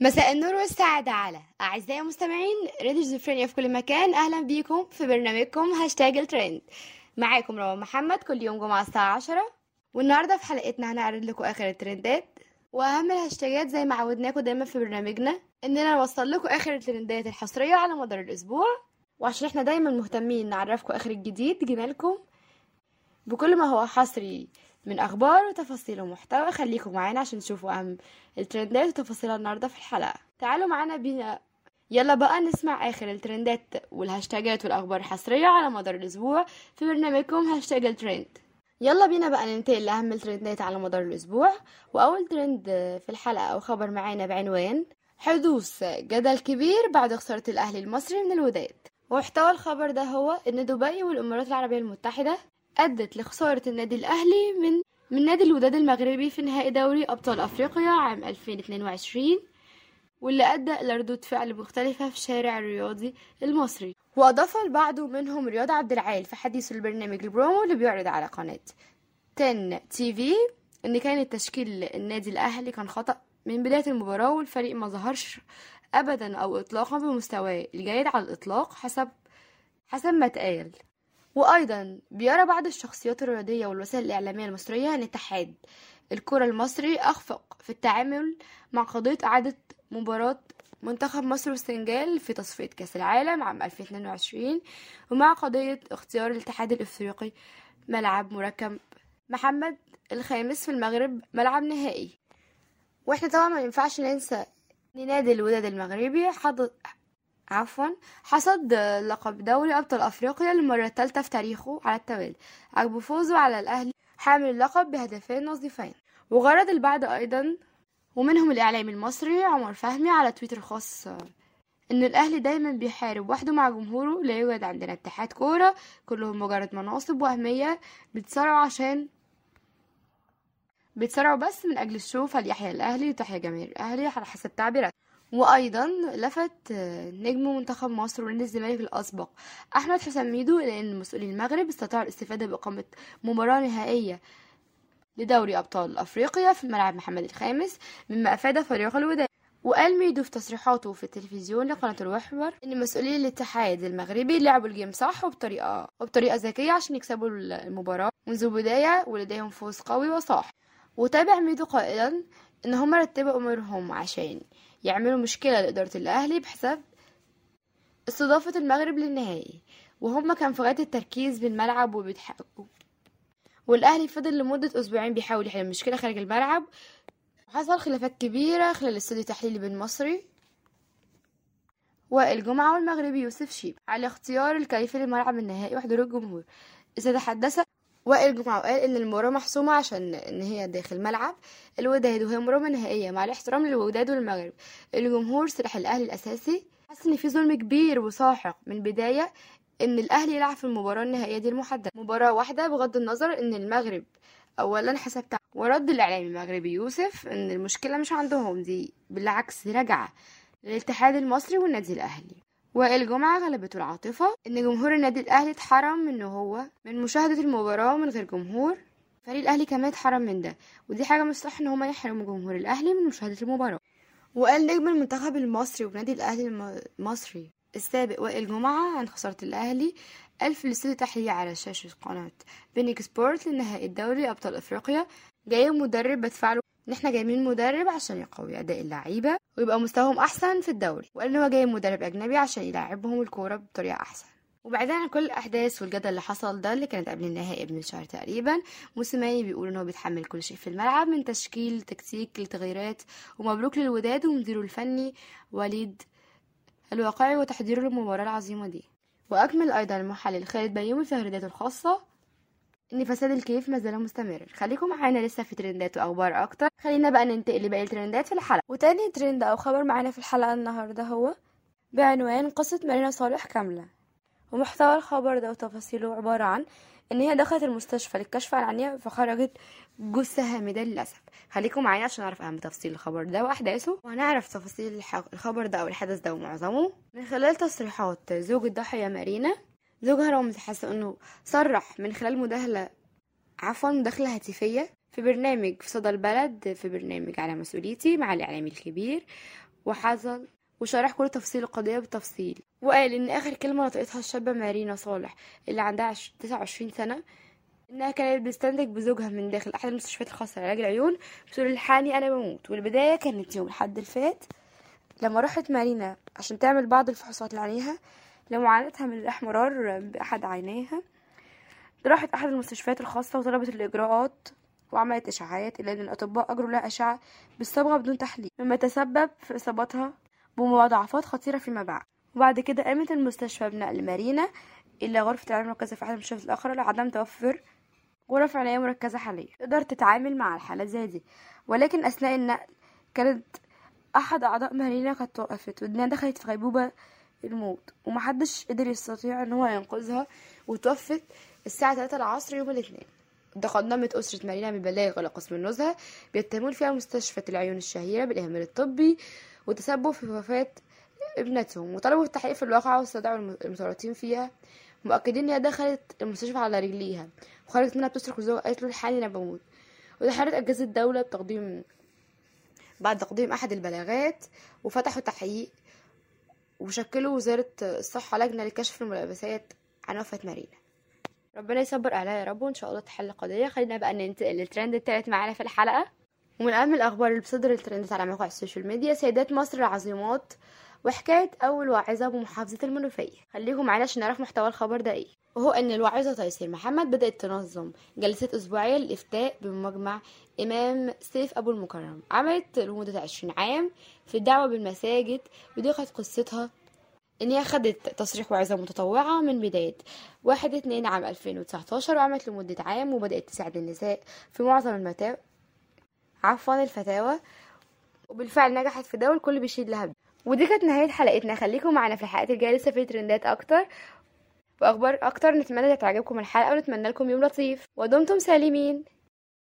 مساء النور والسعادة على أعزائي المستمعين راديو زفرينيا في كل مكان. أهلا بيكم في برنامجكم هاشتاج الترند. معاكم روان محمد كل يوم جمعة الساعة عشرة. والنهاردة في حلقتنا هنعرض لكم آخر الترندات. وأهم الهاشتاجات زي ما عودناكم دايما في برنامجنا إننا نوصل لكم آخر الترندات الحصرية على مدار الأسبوع. وعشان إحنا دايما مهتمين نعرفكم آخر الجديد جينا لكم بكل ما هو حصري. من أخبار وتفاصيل ومحتوى. خليكم معانا عشان تشوفوا أهم الترندات وتفاصيلها النهارده في الحلقة. تعالوا معانا بينا. يلا بقى نسمع آخر الترندات والهاشتاجات والأخبار الحصرية على مدار الأسبوع في برنامجكم هاشتاج الترند. يلا بينا بقى ننتقل لأهم الترندات على مدار الأسبوع. وأول ترند في الحلقة أو خبر معانا بعنوان حدوث جدل كبير بعد خسارة الأهلي المصري من الوداد. ومحتوى الخبر ده هو إن دبي والإمارات العربية المتحدة أدت لخسارة النادي الأهلي من من نادي الوداد المغربي في نهائي دوري أبطال أفريقيا عام 2022 واللي أدى إلى ردود فعل مختلفة في الشارع الرياضي المصري. وأضاف البعض منهم رياض عبد العال في حديثه البرنامج البرومو اللي بيعرض على قناة 10 TV إن كان التشكيل النادي الأهلي كان خطأ من بداية المباراة والفريق ما ظهرش أبدا أو إطلاقا بمستواه الجيد على الإطلاق حسب حسب ما اتقال وأيضا بيرى بعض الشخصيات الرياضية والوسائل الإعلامية المصرية أن اتحاد الكرة المصري أخفق في التعامل مع قضية إعادة مباراة منتخب مصر والسنغال في تصفية كأس العالم عام 2022 ومع قضية اختيار الاتحاد الإفريقي ملعب مركب. محمد الخامس في المغرب ملعب نهائي. وإحنا طبعا ما ينفعش ننسى نادي الوداد المغربي عفوا. حصد لقب دوري أبطال أفريقيا للمرة الثالثة في تاريخه على التوالي. عقب فوزه على الأهلي حامل اللقب بهدفين نظيفين. وغرد البعض أيضا ومنهم الإعلامي المصري عمر فهمي على تويتر خاص إن الأهلي دايما بيحارب وحده مع جمهوره لا يوجد عندنا اتحاد كورة كلهم مجرد مناصب وهمية بيتصارعوا عشان بيتصارعوا بس من أجل الشو فليحيى الأهلي وتحيا جماهير الأهلي على حسب تعبيرات وأيضا لفت نجم منتخب مصر ونادي الزمالك الأسبق. أحمد حسام ميدو إلى ان مسؤولي المغرب استطاعوا الاستفادة باقامه مباراة نهائية لدوري أبطال أفريقيا في ملعب محمد الخامس مما أفاد فريق الوداد. وقال ميدو في تصريحاته في التلفزيون لقناة الوحور إن مسؤولي الاتحاد المغربي لعبوا الجيم صح وبطريقة وبطريقة ذكية عشان يكسبوا المباراة منذ البداية ولديهم فوز قوي وصاح. وتابع ميدو قائلا إن هم رتبوا أمورهم عشان يعملوا مشكلة لإدارة الأهلي بحسب استضافة المغرب للنهائي وهم كان في غاية التركيز بالملعب وبيضحكوا والأهلي فضل لمدة أسبوعين بيحاول يحل المشكلة خارج الملعب. وحصل خلافات كبيرة خلال الاستوديو التحليلي بين مصري والجمعة والمغربي يوسف شيب على اختيار الكيفي للملعب النهائي وحضور الجمهور. إذا تحدث وائل جمعة وقال إن المباراة محسومة عشان إن هي داخل ملعب. الوداد وهي مباراة نهائية مع الاحترام للوداد والمغرب. الجمهور سلاح الأهلي الأساسي حس إن في ظلم كبير وساحق من بداية إن الأهلي يلعب في المباراة النهائية دي المحددة. مباراة واحدة بغض النظر إن المغرب أولا حسب ورد الإعلامي المغربي يوسف إن المشكلة مش عندهم. دي بالعكس دي راجعة للاتحاد المصري والنادي الأهلي. والجمعة غلبته العاطفة إن جمهور النادي الأهلي اتحرم من هو من مشاهدة المباراة من غير جمهور. فريق الأهلي كمان اتحرم من ده ودي حاجة مش صح إن هما يحرموا جمهور الأهلي من مشاهدة المباراة. وقال نجم المنتخب المصري ونادي الأهلي المصري السابق وائل جمعة عن خسارة الأهلي ألف الاستوديو تحليل على شاشة قناة بينيك سبورت لنهائي الدوري أبطال أفريقيا. جاي مدرب بدفع له ان إحنا جايبين مدرب عشان يقوي أداء اللعيبة ويبقى مستواهم أحسن في الدوري وقال ان هو جايب مدرب أجنبي عشان يلعبهم الكورة بطريقة أحسن. وبعيدا عن كل الأحداث والجدل اللي حصل ده اللي كانت قبل النهائي من شهر تقريبا موسيماني بيقول إن هو بيتحمل كل شيء في الملعب من تشكيل تكتيك لتغييرات ومبروك للوداد ومديره الفني وليد الواقعي وتحضيره للمباراة العظيمة دي. وأكمل أيضا المحلل خالد بيومي في تغريداته الخاصة. ان فساد الكيف ما زال مستمر. خليكم معانا لسه في ترندات وأخبار أكتر. خلينا بقى ننتقل لباقي الترندات في الحلقة. وتاني ترند أو خبر معانا في الحلقة النهارده هو بعنوان قصة مارينا صالح كاملة. ومحتوى الخبر ده وتفاصيله عبارة عن إن هي دخلت المستشفى للكشف عن عينيها فخرجت جثة هامدة للأسف. خليكم معانا عشان نعرف أهم تفاصيل الخبر ده وأحداثه. وهنعرف تفاصيل الخبر ده أو الحدث ده ومعظمه. من خلال تصريحات زوج الضحية مارينا زوجها رامز حس إنه صرح من خلال مداهلة عفوا مداخلة هاتفية في برنامج في صدى البلد في برنامج على مسؤوليتي مع الإعلامي الكبير. وحزن وشرح كل تفاصيل القضية بالتفصيل وقال إن آخر كلمة نطقتها الشابة مارينا صالح اللي عندها عش- 29 سنة إنها كانت بتستنتج بزوجها من داخل أحد المستشفيات الخاصة لعلاج العيون بتقول الحقني أنا بموت. والبداية كانت يوم الحد اللي فات لما راحت مارينا عشان تعمل بعض الفحوصات اللي عليها لمعاناتها من الإحمرار بأحد عينيها. راحت أحد المستشفيات الخاصة وطلبت الإجراءات وعملت إشعاعات إلا أن الأطباء أجروا لها أشعة بالصبغة بدون تحليل مما تسبب في إصابتها بمضاعفات خطيرة فيما بعد. وبعد كده قامت المستشفى بنقل مارينا إلى غرفة العناية المركزة في أحد المستشفيات الأخرى لعدم توفر غرف عناية مركزة حاليا. تقدر تتعامل مع الحالات زي دي. ولكن أثناء النقل كانت أحد أعضاء مارينا قد توقفت وإنها دخلت في غيبوبة الموت. ومحدش قدر يستطيع إن هو ينقذها. وتوفت الساعة 3 العصر يوم الاثنين. تقدمت أسرة مارينا ببلاغ إلى قسم النزهة بيتهمون فيها مستشفى العيون الشهيرة بالإهمال الطبي والتسبب في وفاة ابنتهم. وطلبوا التحقيق في الواقعة واستدعوا الم- المتورطين فيها. مؤكدين إنها دخلت المستشفى على رجليها. وخرجت منها بتصرخ وزوجها قالت له الحقني أنا بموت. ودحرت أجهزة الدولة بتقديم بعد تقديم أحد البلاغات وفتحوا تحقيق وشكلوا وزارة الصحة لجنة لكشف الملابسات عن وفاة مارينا. ربنا يصبر أهلها يا رب وإن شاء الله تحل القضية. خلينا بقى ننتقل للترند التالت معانا في الحلقة. ومن أهم الأخبار اللي بتصدر الترندات على مواقع ال social media سيدات مصر العظيمات وحكاية أول واعظة بمحافظة المنوفية. خليكم عشان نعرف محتوى الخبر ده إيه. وهو أن الواعظة تيسير محمد بدأت تنظم جلسات أسبوعية للإفتاء بمجمع إمام سيف أبو المكرم. عملت لمدة عشرين عام في الدعوة بالمساجد كانت قصتها إن هي خدت تصريح وعظة متطوعة من بداية واحد اتنين عام 2019 وعملت لمدة عام وبدأت تساعد النساء في معظم المتاوى عفوا الفتاوى. وبالفعل نجحت في ده والكل بيشيد لها بده. ودي كانت نهاية حلقتنا. خليكم معانا في الحلقات الجاية. لسه في ترندات أكتر وأخبار أكتر. نتمنى تعجبكم الحلقة ونتمنى لكم يوم لطيف. ودمتم سالمين.